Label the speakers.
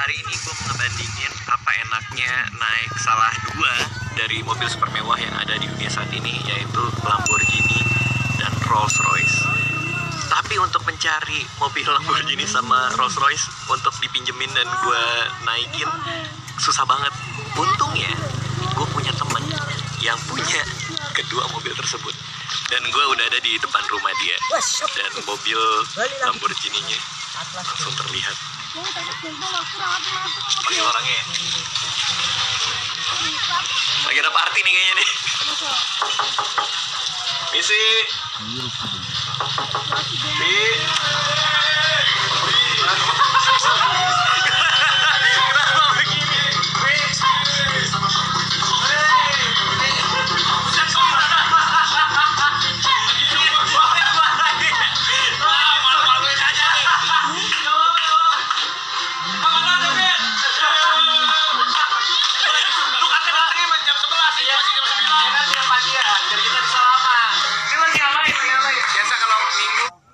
Speaker 1: hari ini gue mau ngebandingin apa enaknya naik salah dua dari mobil super mewah yang ada di dunia saat ini yaitu Lamborghini dan Rolls Royce. Tapi untuk mencari mobil Lamborghini sama Rolls Royce untuk dipinjemin dan gue naikin susah banget. Untungnya gue punya temen yang punya kedua mobil tersebut dan gue udah ada di depan rumah dia dan mobil Lamborghini-nya langsung terlihat. Panggil orangnya ya? Lagi ada party nih kayaknya nih. Misi. Si.